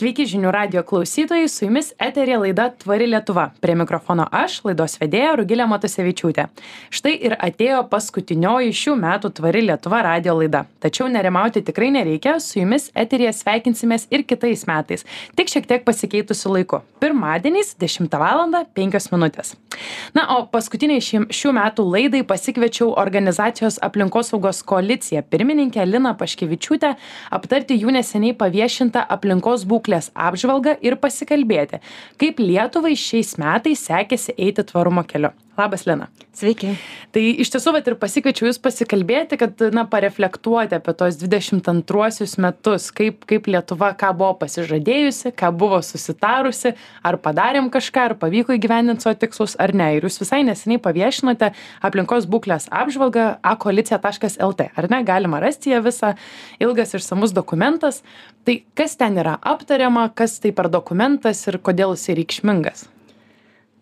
Sveiki žinių radio klausytojai, su jumis eterė laida Tvari Lietuva. Prie mikrofono aš, laidos vedėja Rugilė Matusevičiūtė. Štai ir atėjo paskutinioji šių metų Tvari Lietuva radio laida. Tačiau nerimauti tikrai nereikia, su jumis eterėje sveikinsimės ir kitais metais, tik šiek tiek pasikeitusiu laiku. Pirmadieniais 10 val. 5 min. Na, o paskutiniai šių metų laidai pasikviečiau organizacijos aplinkosaugos koaliciją pirmininkę Liną Paškevičiūtę aptarti jų neseniai paviešintą aplinkos būklę būklės apžvalgą ir pasikalbėti, kaip Lietuvai šiais metais sekėsi eiti tvarumo keliu. Labas, Lena. Sveiki. Tai iš tiesų, bet ir pasikviečiau Jūs pasikalbėti, kad, na, pareflektuoti apie tos 22 metus, kaip, kaip Lietuva, ką buvo pasižadėjusi, ką buvo susitarusi, ar padarėm kažką, ar pavyko įgyvendinti savo tikslus, ar ne. Ir Jūs visai neseniai paviešinote aplinkos būklės apžvalgą akoalicija.lt, ar ne? Galima rasti ją visą, ilgas išsamus dokumentas. Tai kas ten yra aptariama, kas tai per dokumentas ir kodėl jisai reikšmingas?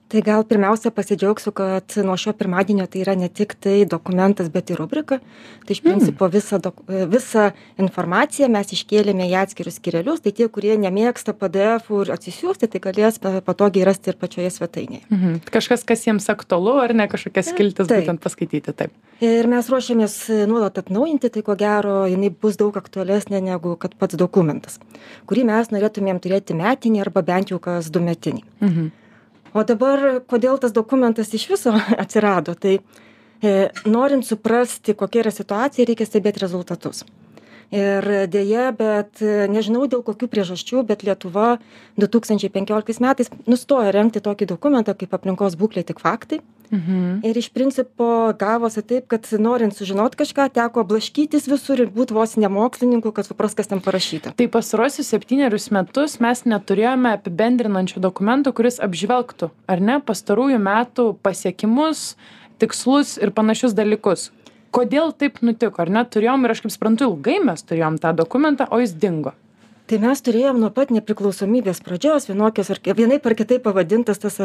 Tai gal pirmiausia pasidžiaugsiu kad nuo šio pirmadienio tai yra ne tik tai dokumentas bet ir rubrika. Tai iš principo visą dok visą informaciją mes iškėlėme į atskirus skyrelius. Tai tie kurie nemėgsta pdefų ir atsisiųsti tai galės patogiai rasti ir pačioje svetainėje. Mhm. kažkas kas jiems aktualu ar ne kažkokias skiltis būtent paskaityti taip. Ir mes ruošiamės nuolat atnaujinti tai ko gero jinai bus daug aktualesnė negu kad pats dokumentas kurį mes norėtumėm turėti metinį arba bent jau kas du metinį mhm o dabar kodėl tas dokumentas iš viso atsirado? Tai e, norint suprasti kokia yra situacija reikia stebėt rezultatus ir deja bet nežinau dėl kokių priežasčių bet lietuva du tūkstančiai penkioliktais metais nustojo rengti tokį dokumentą kaip aplinkos būklė tik faktai. Mhm. ir iš principo gavosi taip kad norint sužinot kažką teko blaškytis visur ir būt vos ne mokslininku kad suprast kas ten parašyta. Tai pastaruosius septynerius metus mes neturėjome apibendrinančio dokumento kuris apžvelgtų ar ne pastarųjų metų pasiekimus tikslus ir panašius dalykus kodėl taip nutiko ar ne turėjom ir aš kaip suprantu ilgai mes turėjom tą dokumentą o jis dingo tai mes turėjom nuo pat nepriklausomybės pradžios vienokias ar vienaip ar kitaip pavadintas tas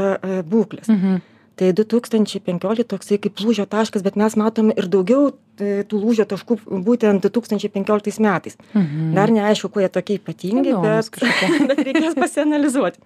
būkles mhm. Tai 2015 toksai kaip lūžio taškas, bet mes matome ir daugiau e, tų lūžio taškų būtent 2015 metais. Mhm. Dar neaišku, kuo jie tokie ypatingi, bet, bet reikės pasianalizuoti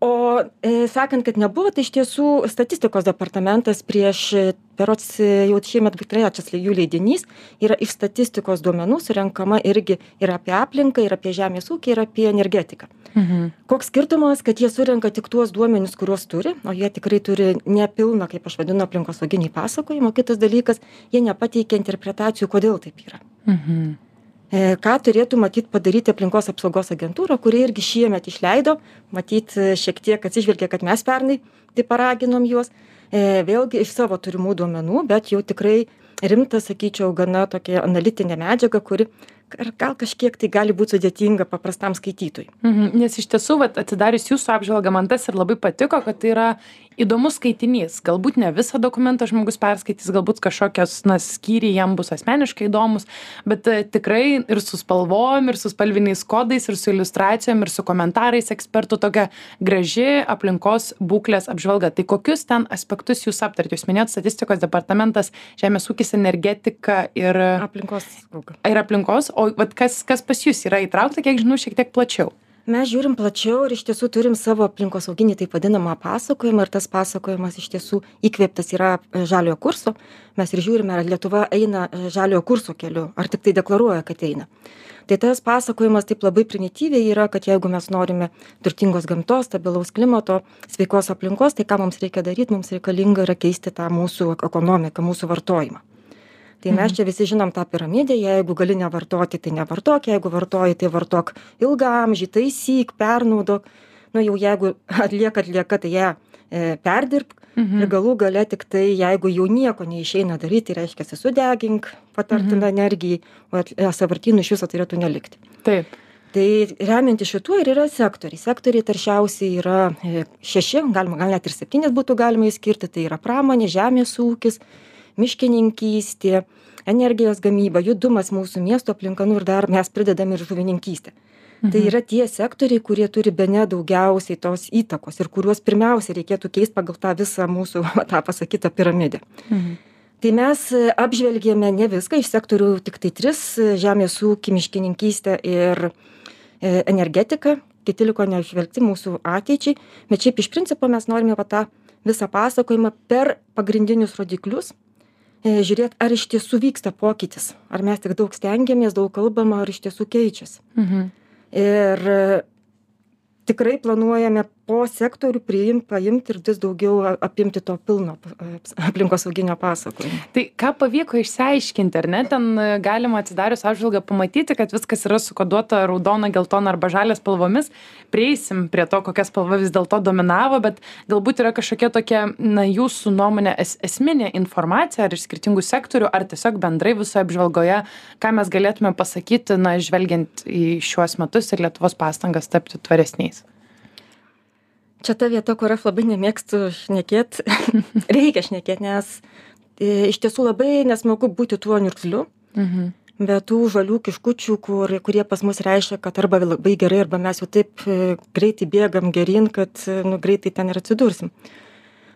o e, sakant kad nebuvo tai iš tiesų statistikos departamentas prieš e, berods e, jau šiemet trečias jų leidinys yra iš statistikos duomenų surenkama irgi ir apie aplinką ir apie žemės ūkį ir apie energetiką. Mhm. koks skirtumas kad jie surenka tik tuos duomenis kuriuos turi o jie tikrai turi nepilną kaip aš vadinu aplinkosauginį pasakojimą. Kitas dalykas jie nepateikia interpretacijų kodėl taip yra. Mhm ką turėtų matyt padaryti aplinkos apsaugos agentūra kuri irgi šiemet išleido matyt e, šiek tiek atsižvelgė kad mes pernai taip paraginom juos. E, vėlgi iš savo turimų duomenų bet jau tikrai rimtą sakyčiau gana tokią analitinę medžiagą kuri gal kažkiek tai gali būt sudėtinga paprastam skaitytojui. Mhm nes iš tiesų vat atsidarius jūsų apžvalgą man tas ir labai patiko kad tai yra įdomus skaitinys. Galbūt ne visą dokumentą žmogus perskaitys galbūt kažkokios na skyriai jam bus asmeniškai įdomūs bet e, tikrai ir su spalvom ir su spalviniais kodais ir su iliustracijom ir su komentarais ekspertų tokia graži aplinkos būklės apžvalga. Tai kokius ten aspektus jūs aptariat jūs minėjot statistikos departamentas žemės ūkis energetika ir aplinkosauga ir aplinkos o vat kas kas pas jus yra įtraukta kiek žinau šiek tiek plačiau mes žiūrim plačiau ir iš tiesų turim savo aplinkosauginį taip vadinamą pasakojimą ir tas pasakojimas iš tiesų įkvėptas yra e, žaliojo kurso. Mes ir žiūrime ar lietuva eina e, žaliojo kurso keliu ar tiktai deklaruoja kad eina. Tai tas pasakojimas taip labai primityviai yra kad jeigu mes norime turtingos gamtos stabilaus klimato sveikos aplinkos tai ką mums reikia daryt? Mums reikalinga yra keisti tą mūsų ekonomiką mūsų vartojimą tai mes čia visi žinom tą piramidę jeigu gali nevartoti tai nevartok jeigu vartoji tai vartok ilgaamžį taisyk pernaudok. Nu jau jeigu atlieka atlieka tai ją e, perdirbk mhm. ir galų gale tiktai jeigu jau nieko neišeina daryt tai reiškiasi sudegink patartina mhm. energijai o e, sąvartynų iš viso turėtų nelikti. Taip. Tai remiantis šituo ir yra sektoriai. Sektoriai taršiausi yra e, šeši galima gal net ir septynis būtų galima išskirti. Tai yra pramonė žemės ūkis miškininkystė energijos gamyba judumas mūsų miesto aplinka nu ir dar mes pridedam ir žuvininkystę tai mhm. yra tie sektoriai kurie turi bene daugiausiai tos įtakos ir kuriuos pirmiausia reikėtų keist pagal tą visą mūsų tą pasakytą piramidę mhm. tai mes apžvelgėme ne viską iš sektorių tiktai tris e, žemės ūkį miškininkystę ir e, energetika, kiti liko neužvelgti mūsų ateičiai, bet šiaip iš principo mes norime va tą visą pasakojimą per pagrindinius rodiklius žiūrėt, ar iš tiesų vyksta pokytis, ar mes tik daug stengiamės, daug kalbama, ar iš tiesų keičiasi. Mhm. Ir tikrai planuojame po sektorių priimt paimt ir vis daugiau apimti to pilno aplinkosauginio pasakojimo. Tai ką pavyko išsiaiškinti ar ne? Ten e, galima atsidarius apžvalgą pamatyti kad viskas yra sukoduota raudona geltona arba žalia spalvomis. Prieisim prie to kokia spalva vis dėlto dominavo bet galbūt yra kažkokia tokia na jūsų nuomone es esminė informacija ar iš skirtingų sektorių ar tiesiog bendrai visoje apžvalgoje ką mes galėtume pasakyti na žvelgiant į šiuos metus ir lietuvos pastangas tapti tvaresniais čia ta vieta kur aš labai nemėgstu šnekėt reikia šnekėt nes e, iš tiesų labai nesmagu būti tuo niurzgliu mhm. be tų žalių kiškučių kur kurie pas mus reiškia kad arba labai gerai arba mes jau taip e, greitai bėgam geryn kad e, nu greitai ten ir atsidursim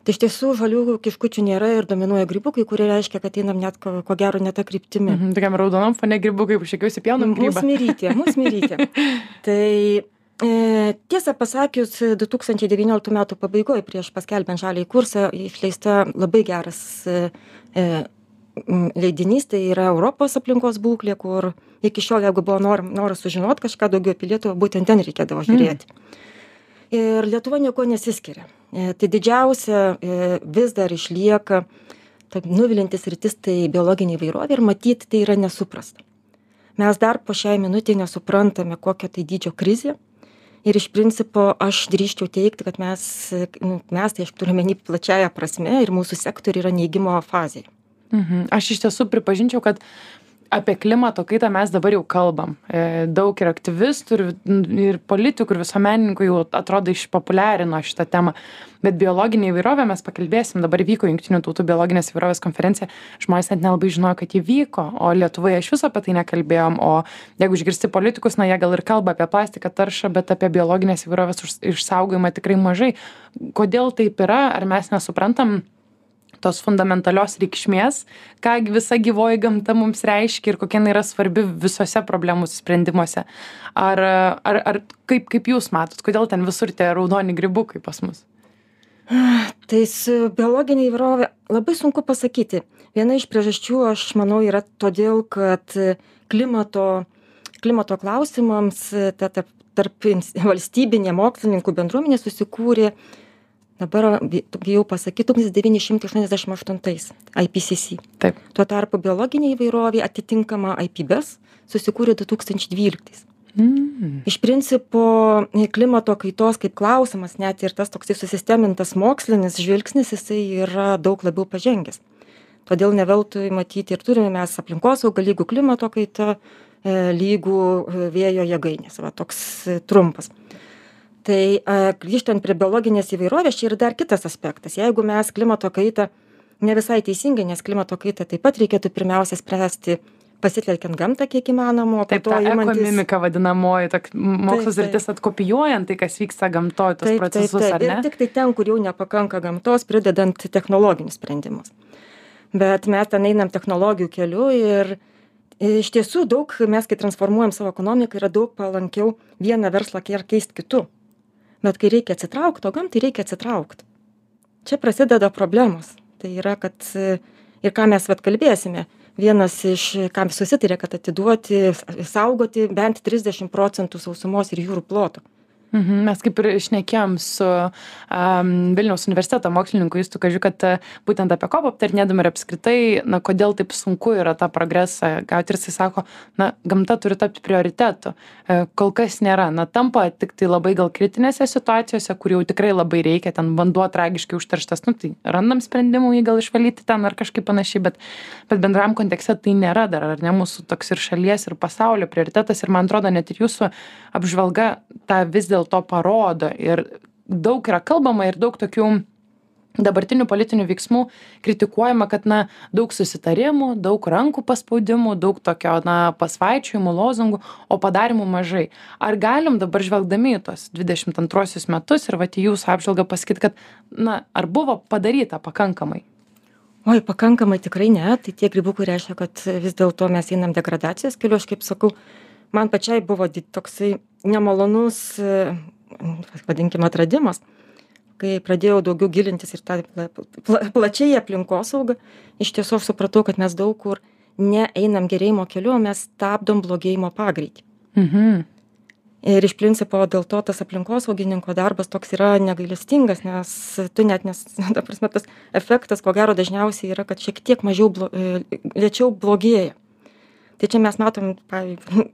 tai iš tiesų žalių kiškučių nėra ir dominuoja grybukai kurie reiškia kad einam net ko, ko gero ne tą kryptimį. Mhm, tokiam raudonom fone grybukai, užšiekiausi pjaunam grybą. Musmirytė, musmirytė. tai E, tiesą pasakius, 2019 metų pabaigoje prieš paskelbiant žaliai kursą išleista labai geras e, e, leidinys, tai yra Europos aplinkos būklė, kur iki šiol, jeigu buvo nor, noras sužinoti kažką daugiau apie Lietuvą, būtent ten reikėdavo žiūrėti. Ir Lietuva nieko nesiskiria. Tai didžiausia vis dar išlieka nuvilintis rytis tai biologinė įvairovė ir matyti tai yra nesuprasta. Mes dar po šiai minutį nesuprantame, kokia tai dydžio krizė ir iš principo aš drįsčiau teigti kad mes nu mes tai aš turiu omeny plačiąja prasme ir mūsų sektoriai yra neigimo fazėj mhm. Aš iš tiesų pripažinčiau kad apie klimato kaitą mes dabar jau kalbam. E, daug ir aktyvistų ir, ir politikų ir visuomenininkų jau atrodo išpopuliarino šitą temą. Bet biologinė įvairovė mes pakalbėsim dabar vyko jungtinių tautų biologinės įvairovės konferencija. Žmonės net nelabai žinojo kad ji vyko o lietuvoje iš viso apie tai nekalbėjom o jeigu išgirsti politikus na jie gal ir kalba apie plastiko taršą bet apie biologinės įvairovės išsaugojimą tikrai mažai. Kodėl taip yra ar mes nesuprantam tos fundamentalios reikšmės ką visa gyvoji gamta mums reiškia ir kokia jinai yra svarbi visuose problemų sprendimuose. Ar ar ar kaip kaip jūs matot kodėl ten visur tie raudoni grybukai pas mus? Tai su biologine įvairove labai sunku pasakyti. Viena iš priežasčių aš manau yra todėl kad klimato klimato klausimams ta ta tarp valstybinė mokslininkų bendruomenė susikūrė dabar bijau pasakyt tūkstantis devyni šimtai aštuoniasdešim aštuntais ipcc taip. Tuo tarpu biologinė įvairovė atitinkama ipbes susikūrė du tūkstančiai dvyliktais. Mm. iš principo klimato kaitos kaip klausimas net ir tas toksai susistemintas mokslinis žvilgsnis jisai yra daug labiau pažengęs. Todėl ne veltui matyt ir turime mes aplinkosaugą lygu klimato kaita e, lygu e, vėjo jėgainės. Va toks e, trumpas tai grįžtant prie biologinės įvairovės čia yra dar kitas aspektas. Jeigu mes klimato kaitą ne visai teisingai nes klimato kaitą taip pat reikėtų pirmiausia spręsti pasitelkiant gamtą kiek įmanoma o po to imantis ekomimika vadinamoji tok mokslo sritis atkopijuojant tai kas vyksta gamtoj tuos procesus ar ne? ir tiktai ten kur jau nepakanka gamtos pridedant technologinius sprendimus. Bet mes ten einam technologijų keliu ir iš tiesų daug mes kai transformuojam savo ekonomiką yra daug palankiau vieną verslą keist kitu bet kai reikia atsitraukt o gamtai reikia atsitraukt. Čia prasideda problemos. Tai yra kad ir ką mes vat kalbėsime vienas iš ką susitarė kad atiduoti saugoti bent trisdešim procentų sausumos ir jūrų ploto mes kaip ir šnekėjom su um, Vilniaus universiteto mokslininku Justu Kažiu, kad uh, būtent apie kopą aptarnėdami ir apskritai, na, kodėl taip sunku yra tą progresą gauti. Ir jisai sako, na, gamta turi tapti prioritetu. Uh, kol kas nėra, na, tampa tik tai labai gal kritinėse situacijose, kur jau tikrai labai reikia, ten vanduo tragiškai užterštas, nu, tai randam sprendimų jį gal išvalyti ten ar kažkaip panašiai, bet, bet bendram kontekste tai nėra dar, ar ne mūsų toks ir šalies, ir pasaulio prioritetas. Ir man atrodo net ir jūsų apžvalga tą vis dėlto to parodo. Ir daug yra kalbama ir daug tokių dabartinių politinių veiksmų kritikuojama kad na daug susitarimų daug rankų paspaudimų daug tokio na pasvaičiojimų lozungų o padarymų mažai. Ar galim dabar žvelgdami į dvidešimt antruosius metus ir vat į jūsų apžvalgą pasakyt kad na ar buvo padaryta pakankamai? Oi pakankamai tikrai ne. Tai tie grybukai reiškia kad vis dėlto mes einam degradacijos keliu aš kaip sakau man pačiai buvo toksai nemalonus, e, vadinkime, atradimas, kai pradėjau daugiau gilintis ir tą pla, plačiai aplinkosaugą, iš tiesų aš supratau, kad mes daug kur neeinam gerėjimo keliu, o mes stabdom blogėjimo pagreitį. Mhm. Ir iš principo dėl to tas aplinkosaugininko darbas toks yra negailestingas, nes tu net, nes, ta prasme, tas efektas, ko gero, dažniausiai yra, kad šiek tiek mažiau, blo, e, lėčiau blogėja. Tai čia mes matom, pavyzdžiui,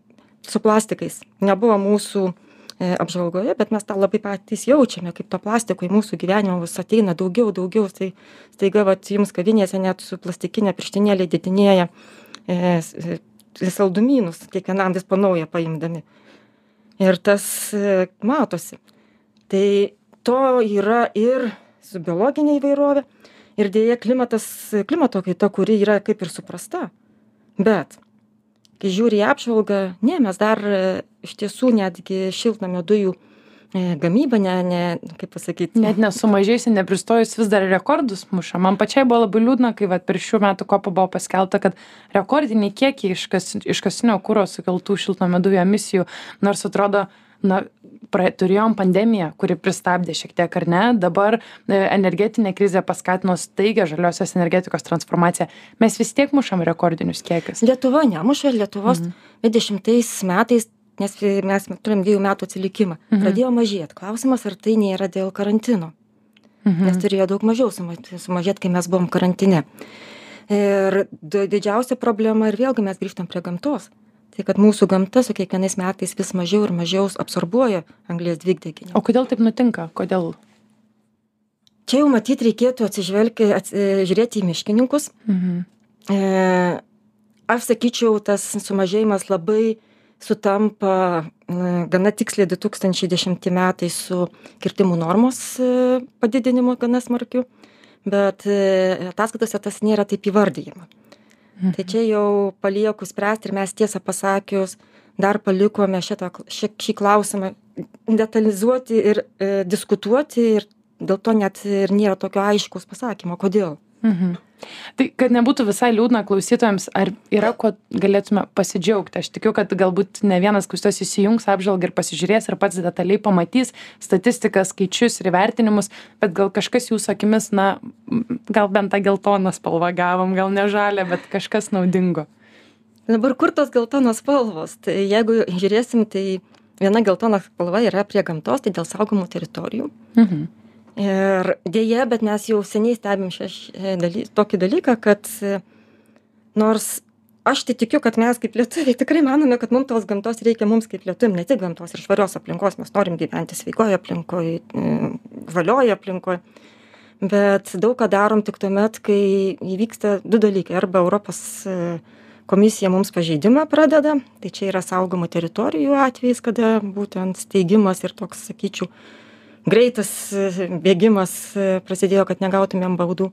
su plastikais. Nebuvo mūsų e, apžvalgoje, bet mes tą labai patys jaučiame, kaip to plastiko į mūsų gyvenimą vis ateina daugiau, daugiau. Tai staiga, va, jums kavinėse net su plastikinė pirštinėlė didinėja e, saldumynus, kiekvienam vis panauja paimdami ir tas e, matosi. Tai to yra ir su biologinė įvairovė, ir dėja klimatas, klimato kaita, kuri yra kaip ir suprasta. Bet, kai žiūri į apžvalgą, ne, mes dar e, iš tiesų netgi šiltnamio dujų e, gamyba, ne, ne, kaip pasakyti. Net nesumažėjusi, nepristojus vis dar rekordus muša. Man pačiai buvo labai liūdna, kai vat, per šių metų kopą buvo paskelbta, kad rekordiniai kiekiai iškasinio kūro sukeltų šiltnamio dujų emisijų, nors atrodo, na pra turėjom pandemiją kuri pristabdė šiek tiek ar ne? Dabar e, energetinė krizė paskatino staigią žaliosios energetikos transformaciją. Mes vis tiek mušam rekordinius kiekius. Lietuva nemuša lietuvos mhm. dvidešimtais metais nes mes turim dviejų metų atsilikimą mhm. pradėjo mažėt. Klausimas ar tai nėra dėl karantino? Mhm. nes turėjo daug mažiau suma sumažėt kai mes buvom karantine. Ir didžiausia problema ir vėlgi mes grįžtam prie gamtos tai kad mūsų gamta su kiekvienais metais vis mažiau ir mažiau absorbuoja anglies dvideginį. O kodėl taip nutinka? Kodėl? Čia jau matyt reikėtų atsižvelgti, ats, e, žiūrėti į miškininkus. Mhm. E, aš sakyčiau, tas sumažėjimas labai sutampa e, gana tiksliai 2010 metai su kirtimų normos e, padidinimu gana smarkiu, bet ataskaitose tas nėra taip įvardyjama. Tai čia jau palieku spręsti ir mes tiesą pasakius dar palikome šitą, šį, šį klausimą detalizuoti ir e, diskutuoti ir dėl to net ir nėra tokio aiškaus pasakymo, kodėl. Mhm. Tai kad nebūtų visai liūdna klausytojams, ar yra ko galėtume pasidžiaugti? Aš tikiu, kad galbūt ne vienas klausytojas įsijungs apžvalgą ir pasižiūrės ir pats detaliai pamatys statistiką, skaičius ir vertinimus, bet gal kažkas jūsų akimis, na, gal bent tą geltoną spalvą gavom, gal ne žalę, bet kažkas naudingo. Dabar kur tos geltonos spalvos? Tai jeigu žiūrėsim, tai viena geltona spalva yra prie gamtos, tai dėl saugomų teritorijų. Mhm ir deja bet mes jau seniai stebim šią daly tokį dalyką kad nors aš tai tikiu kad mes kaip lietuviai tikrai manome kad mum tos gamtos reikia mums kaip lietuviam ne tik gamtos ir švarios aplinkos mes norim gyventi sveikoj aplinkoj žalioj aplinkoj bet daug ką darom tik tuomet kai įvyksta du dalykai. Arba europos komisija mums pažeidimą pradeda tai čia yra saugomų teritorijų atvejis kada būtent steigimas ir toks sakyčiau greitas e, bėgimas e, prasidėjo, kad negautumėm baudų.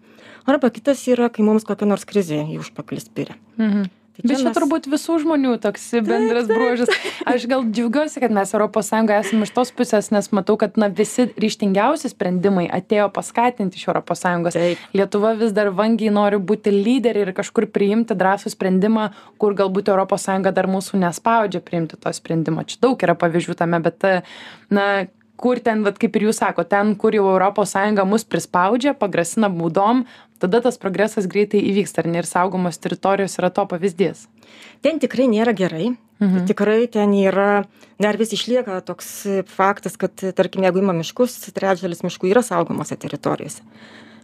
Arba kitas yra, kai mums kokia nors krizė į užpakalį spiria. Mhm. Tai čia Bet čia mes... turbūt visų žmonių toks bendras bruožas. Aš gal džiaugiuosi, kad mes ES esame iš tos pusės, nes matau, kad na, visi ryštingiausi sprendimai atėjo paskatinti iš ES. Lietuva vis dar vangiai nori būti lyderiai ir kažkur priimti drąsų sprendimą, kur galbūt ES dar mūsų nespaudžia priimti to sprendimo. Čia daug yra pavyzdžių tame, bet na, kur ten vat kaip ir jūs sakot ten kur jau europos sąjunga mus prispaudžia pagrasina baudom tada tas progresas greitai įvyksta ar ne ir saugomos teritorijos yra to pavyzdys. Ten tikrai nėra gerai. Mhm. tikrai ten yra dar vis išlieka toks faktas kad tarkim jeigu imam miškus trečdalis miškų yra saugomose teritorijose.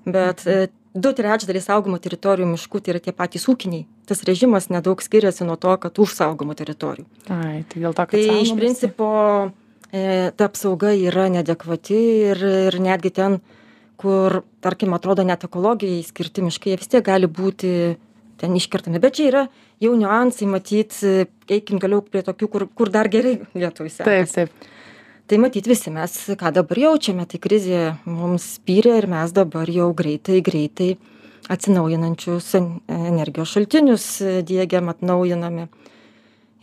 Bet mhm. du trečdaliai saugomų teritorijų miškų tai yra tie patys ūkiniai. Tas režimas nedaug skiriasi nuo to kad už saugomų teritorijų. Ai tai dėl to kad tai iš principo E, ta apsauga yra neadekvati ir, ir netgi ten, kur, tarkim, atrodo net ekologijai skirti miškai, jie vis tiek gali būti ten iškertami. Bet čia yra jau niuansai, matyt, eikim galiau prie tokių, kur, kur dar gerai lietuvai sekasi. Taip, taip. Tai matyt visi mes, ką dabar jaučiame, tai krizė mums spyrė ir mes dabar jau greitai, greitai atsinaujinančius energijos šaltinius dėgiam, atnaujiname.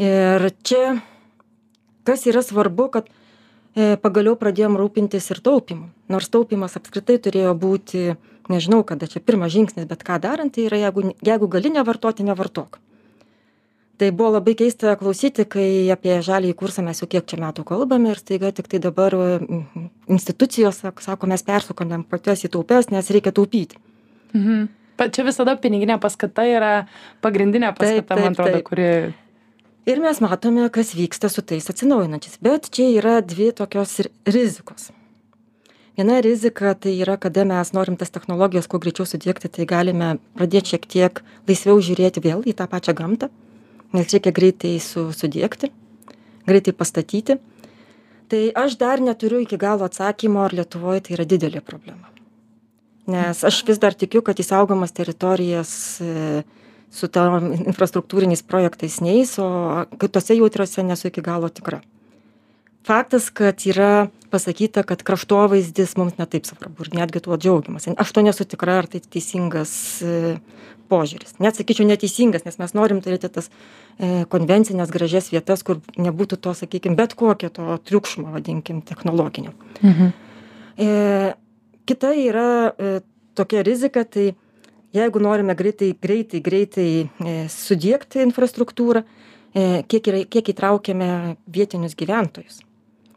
Ir čia, kas yra svarbu, kad E, pagaliau pradėjom rūpintis ir taupymu nors taupymas apskritai turėjo būti nežinau kada čia pirmas žingsnis bet ką darant tai yra jeigu jeigu gali nevartoti nevartok tai buvo labai keista klausyti kai apie žaliąjį kursą mes jau kiek čia metų kalbame ir staiga tiktai dabar institucijos sak sako mes persukame pačias į taupes nes reikia taupyti mhm. bet čia visada piniginė paskata yra pagrindinė paskata Taip, taip, man atrodo taip. kuri ir mes matome kas vyksta su tais atsinaujinančiais. Bet čia yra dvi tokios rizikos. Viena rizika tai yra kada mes norim tas technologijas kuo greičiau sudiegti tai galime pradėt šiek tiek laisviau žiūrėti vėl į tą pačią gamtą. Nes reikia greitai su sudiegti greitai pastatyti. Tai aš dar neturiu iki galo atsakymo ar lietuvoj tai yra didelė problema. Nes aš vis dar tikiu kad į saugomas teritorijas e, su tom infrastruktūriniais projektais neis o kitose jautriose nesu iki galo tikra. Faktas kad yra pasakyta kad kraštovaizdis mums ne taip svarbu ir netgi tuo džiaugiamasi. Aš tuo nesu tikra ar tai teisingas e, požiūris. Net sakyčiau neteisingas nes mes norim turėti tas e, konvencines gražias vietas kur nebūtų to sakykim bet kokio to triukšmo vadinkim technologinio. Mhm. e, kita yra tokia rizika tai jeigu norime greitai greitai greitai e, sudiegti infrastruktūrą e, kiek yra kiek įtraukiame vietinius gyventojus.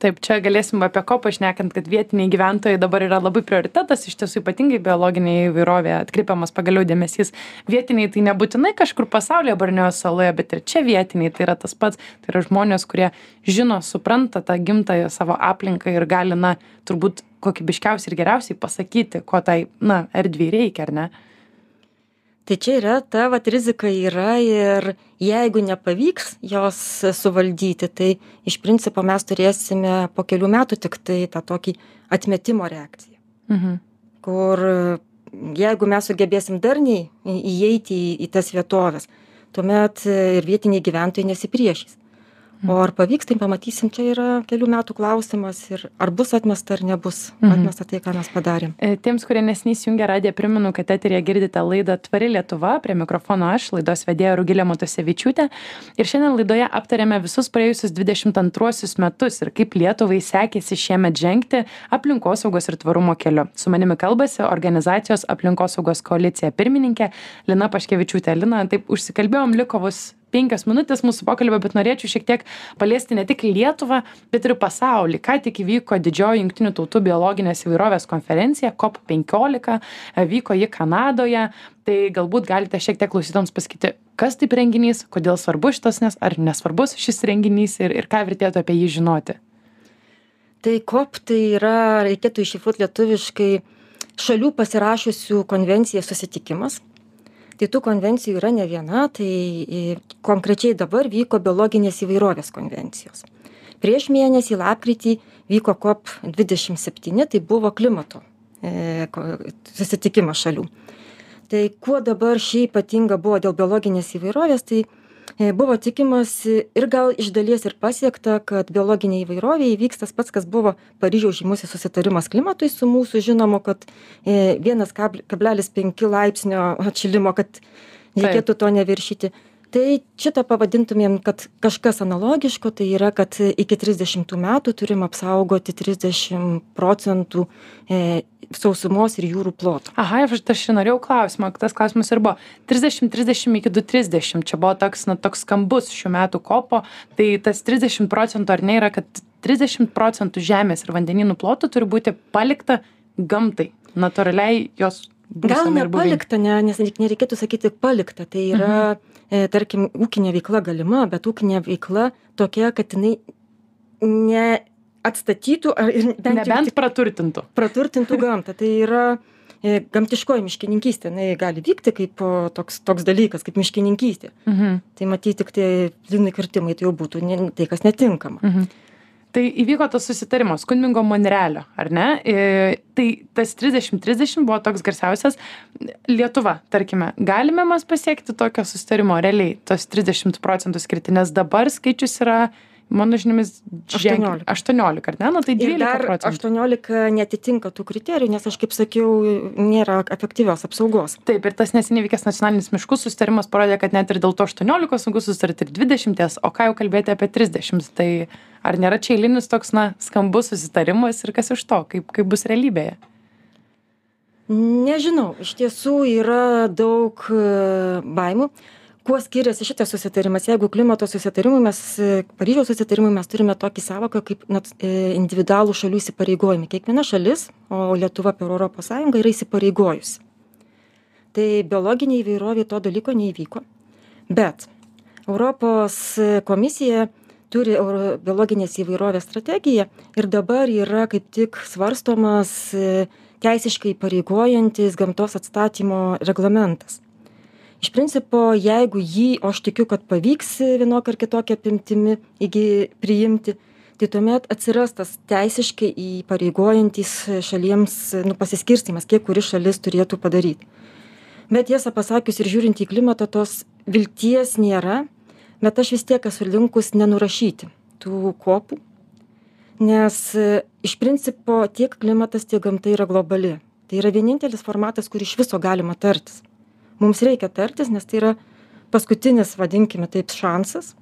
Taip čia galėsim apie kopą šnekant kad vietiniai gyventojai dabar yra labai prioritetas iš tiesų ypatingai biologinė įvairovė atkreipiamas pagaliau dėmesys. Vietiniai tai nebūtinai kažkur pasaulyje borneo saloje bet ir čia vietiniai tai yra tas pats tai yra žmonės kurie žino supranta tą gimtąją savo aplinką ir gali na turbūt kokybiškiausiai ir geriausiai pasakyti ko tai na erdvei reikia ar ne tai čia yra ta vat rizika yra ir jeigu nepavyks jos suvaldyti tai iš principo mes turėsime po kelių metų tiktai tą tokį atmetimo reakciją mhm. kur jeigu mes sugebėsim darniai įeiti į, į tas vietoves tuomet ir vietiniai gyventojai nesipriešys o ar pavyks tai pamatysim čia yra kelių metų klausimas ir ar bus atmesta ar nebus Mhm. atmesta tai ką mes padarėm E, Tiems, kurie nesiniai įsijungia radiją, primenu, kad eterėje girdite laidą Tvari Lietuva, prie mikrofono aš, laidos vedėja Rugilė Matosevičiūtė. Ir šiandien laidoje aptarėme visus praėjusius 22 metus ir kaip Lietuvai sekėsi šiemet žengti aplinkosaugos ir tvarumo keliu. Su manimi kalbasi organizacijos aplinkosaugos koalicija pirmininkė Lina Paškevičiūtė. Lina, taip užsikalbėjom, liko vos penkios minutės mūsų pokalbio, bet norėčiau šiek tiek paliesti ne tik Lietuvą, bet ir pasaulį. Ką tik įvyko didžioji Junktinių tautų biologinės įvairovės konferencija COP15, e, vyko ji Kanadoje. Tai galbūt galite šiek tiek klausytams pasakyti, kas tai renginys, kodėl svarbus šitas, nes ar nesvarbus šis renginys ir, ir ką vertėtų apie jį žinoti. tai kop tai yra reikėtų iššifruot lietuviškai šalių pasirašiusių konvenciją susitikimas tai tų konvencijų yra ne viena tai i konkrečiai dabar vyko biologinės įvairovės konvencijos. Prieš mėnesį lapkritį vyko kop dvidešim septyni tai buvo klimato e, susitikimas šalių. Tai kuo dabar ši ypatinga buvo dėl biologinės įvairovės tai e, buvo tikimasi ir gal iš dalies ir pasiekta kad biologinė įvairovė įvyks tas pats kas buvo paryžiaus žymusis susitarimas klimatui su mūsų žinomu kad vienas kabl- kablelis penki laipsnio atšilimo kad reikėtų to neviršyti tai šitą pavadintumėm kad kažkas analogiško tai yra kad iki trisdešimtų metų turim apsaugoti trisdešim procentų e, sausumos ir jūrų ploto. Aha, aš aš ir norėjau klausimą, tas klausimas ir buvo 30-30 iki 230, čia buvo toks, na, toks skambus šių metų kopo, tai tas 30 procentų ar ne yra, kad 30 procentų žemės ir vandeninų plotų turi būti palikta gamtai, natūraliai jos gal nepalikta ne nes nereikėtų sakyti palikta. Tai yra e, tarkim ūkinė veikla galima bet ūkinė veikla tokia kad jinai ne atstatytų ar bent Nebent tik praturtintų. praturtintų gamtą. Tai yra e, gamtiškoji miškininkystė. Jinai gali vykti kaip o, toks toks dalykas kaip miškininkystė. Mhm. tai matyt tiktai plynai kirtimai tai jau būtų ne tai kas netinkama. Mhm. Tai įvyko tas susitarimas Kundmingo Monrealio, ar ne? E, tai tas 30-30 buvo toks garsiausias. Lietuva, tarkime, galime mes pasiekti tokio susitarimo realiai, tos 30 procentų skirti, nes dabar skaičius yra, mano žiniomis, ženkliai- 18. 18, ar ne? Na tai ir 12 dar procentų. aštuoniolika neatitinka tų kriterijų nes aš kaip sakiau nėra efektyvios apsaugos Taip, ir tas neseniai vykęs nacionalinis miškų susitarimas parodė, kad net ir dėl to 18 sunku susitarti ir 20, o ką jau kalbėti apie 30. Tai ar nėra čia eilinis toks, na, skambus susitarimas ir kas iš to, kaip, kaip bus realybėje? nežinau. Iš tiesų yra daug e, baimių. Kuo skiriasi šitas susitarimas? Jeigu klimato susitarimui mes paryžiaus susitarimui mes turime tokį sąvoką kaip nac individualūs šalių įsipareigojimai. Kiekviena šalis o lietuva per sąjungą yra įsipareigojusi. Tai biologinė įvairovė to dalyko neįvyko. Bet europos komisija turi euro biologinės įvairovės strategiją ir dabar yra kaip tik svarstomas teisiškai įpareigojantis gamtos atstatymo reglamentas. Iš principo jeigu jį o aš tikiu kad pavyks vienokia ar kitokia apimtimi priimti tai tuomet atsiras tas teisiškai įpareigojantis šalims nu pasiskirstymas kiek kuri šalis turėtų padaryt bet tiesą pasakius ir žiūrint į klimatą tos vilties nėra bet aš vis tiek esu linkus nenurašyti tų kopų nes iš principo tiek klimatas tiek gamta yra globali. Tai yra vienintelis formatas kur iš viso galima tartis. Mums reikia tartis nes tai yra paskutinis vadinkime taip šansas.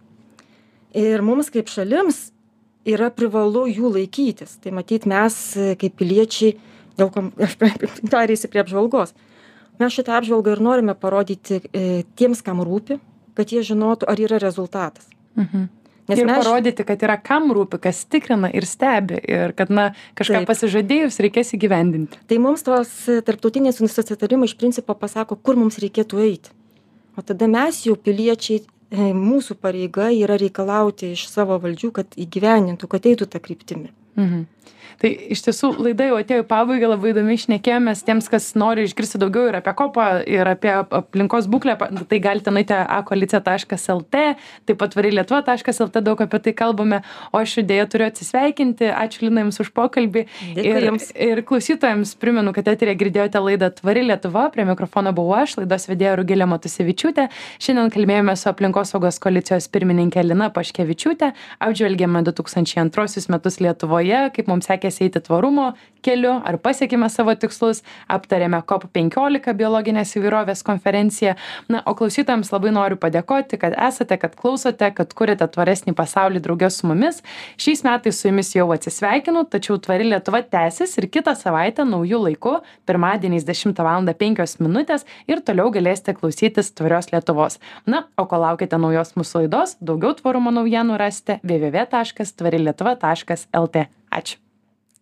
Ir mums kaip šalims yra privalu jų laikytis. Tai matyt mes kaip piliečiai dėl ko aš pereisiu prie apžvalgos. Mes šitą apžvalgą ir norime parodyti e, tiems kam rūpi kad jie žinotų ar yra rezultatas mhm. Nes ir mes... parodyti, kad yra kam rūpi, kas tikrina ir stebi ir kad, na, kažką Taip. pasižadėjus reikės įgyvendinti. Tai mums tos tarptautinės susitarimai iš principo pasako, kur mums reikėtų eiti. O tada mes jau piliečiai, e, mūsų pareiga yra reikalauti iš savo valdžių, kad įgyvenintų, kad eitų tą kryptimį. Mhm tai iš tiesų laida jau atėjo į pabaigą labai įdomiai šnekėjomės tiems kas nori išgirsti daugiau ir apie kopą ir apie aplinkos būklę. Tai galite nueiti akoalicija taškas lt taip pat tvari lietuva taškas lt daug apie tai kalbame. O aš deja turiu atsisveikinti. Ačiū lina jums už pokalbį. Ir ir klausytojams primenu kad eteryje girdėjote laidą tvari lietuva prie mikrofono buvau aš laidos vedėja rugilė matusevičiūtė. Šiandien kalbėjome su aplinkosaugos koalicijos pirmininke lina paškevičiūte apžvelgėme du tūkstančiai antruosius metus lietuvoje kaip mums sekėsi sekėsi eiti tvarumo keliu ar pasiekėme savo tikslus aptarėme cop penkiolika biologinės įvairovės konferenciją. Na o klausytojams labai noriu padėkoti kad esate kad klausote kad kuriate tvaresnį pasaulį drauge su mumis. Šiais metais su jumis jau atsisveikinu tačiau tvari lietuva tęsis ir kitą savaitę nauju laiku pirmadieniais dešimtą valandą penkios minutės ir toliau galėsite klausytis tvarios lietuvos. Na o kol laukiate naujos mūsų laidos daugiau tvarumo naujienų rasite www taškas tvari lietuva taškas lt ačiū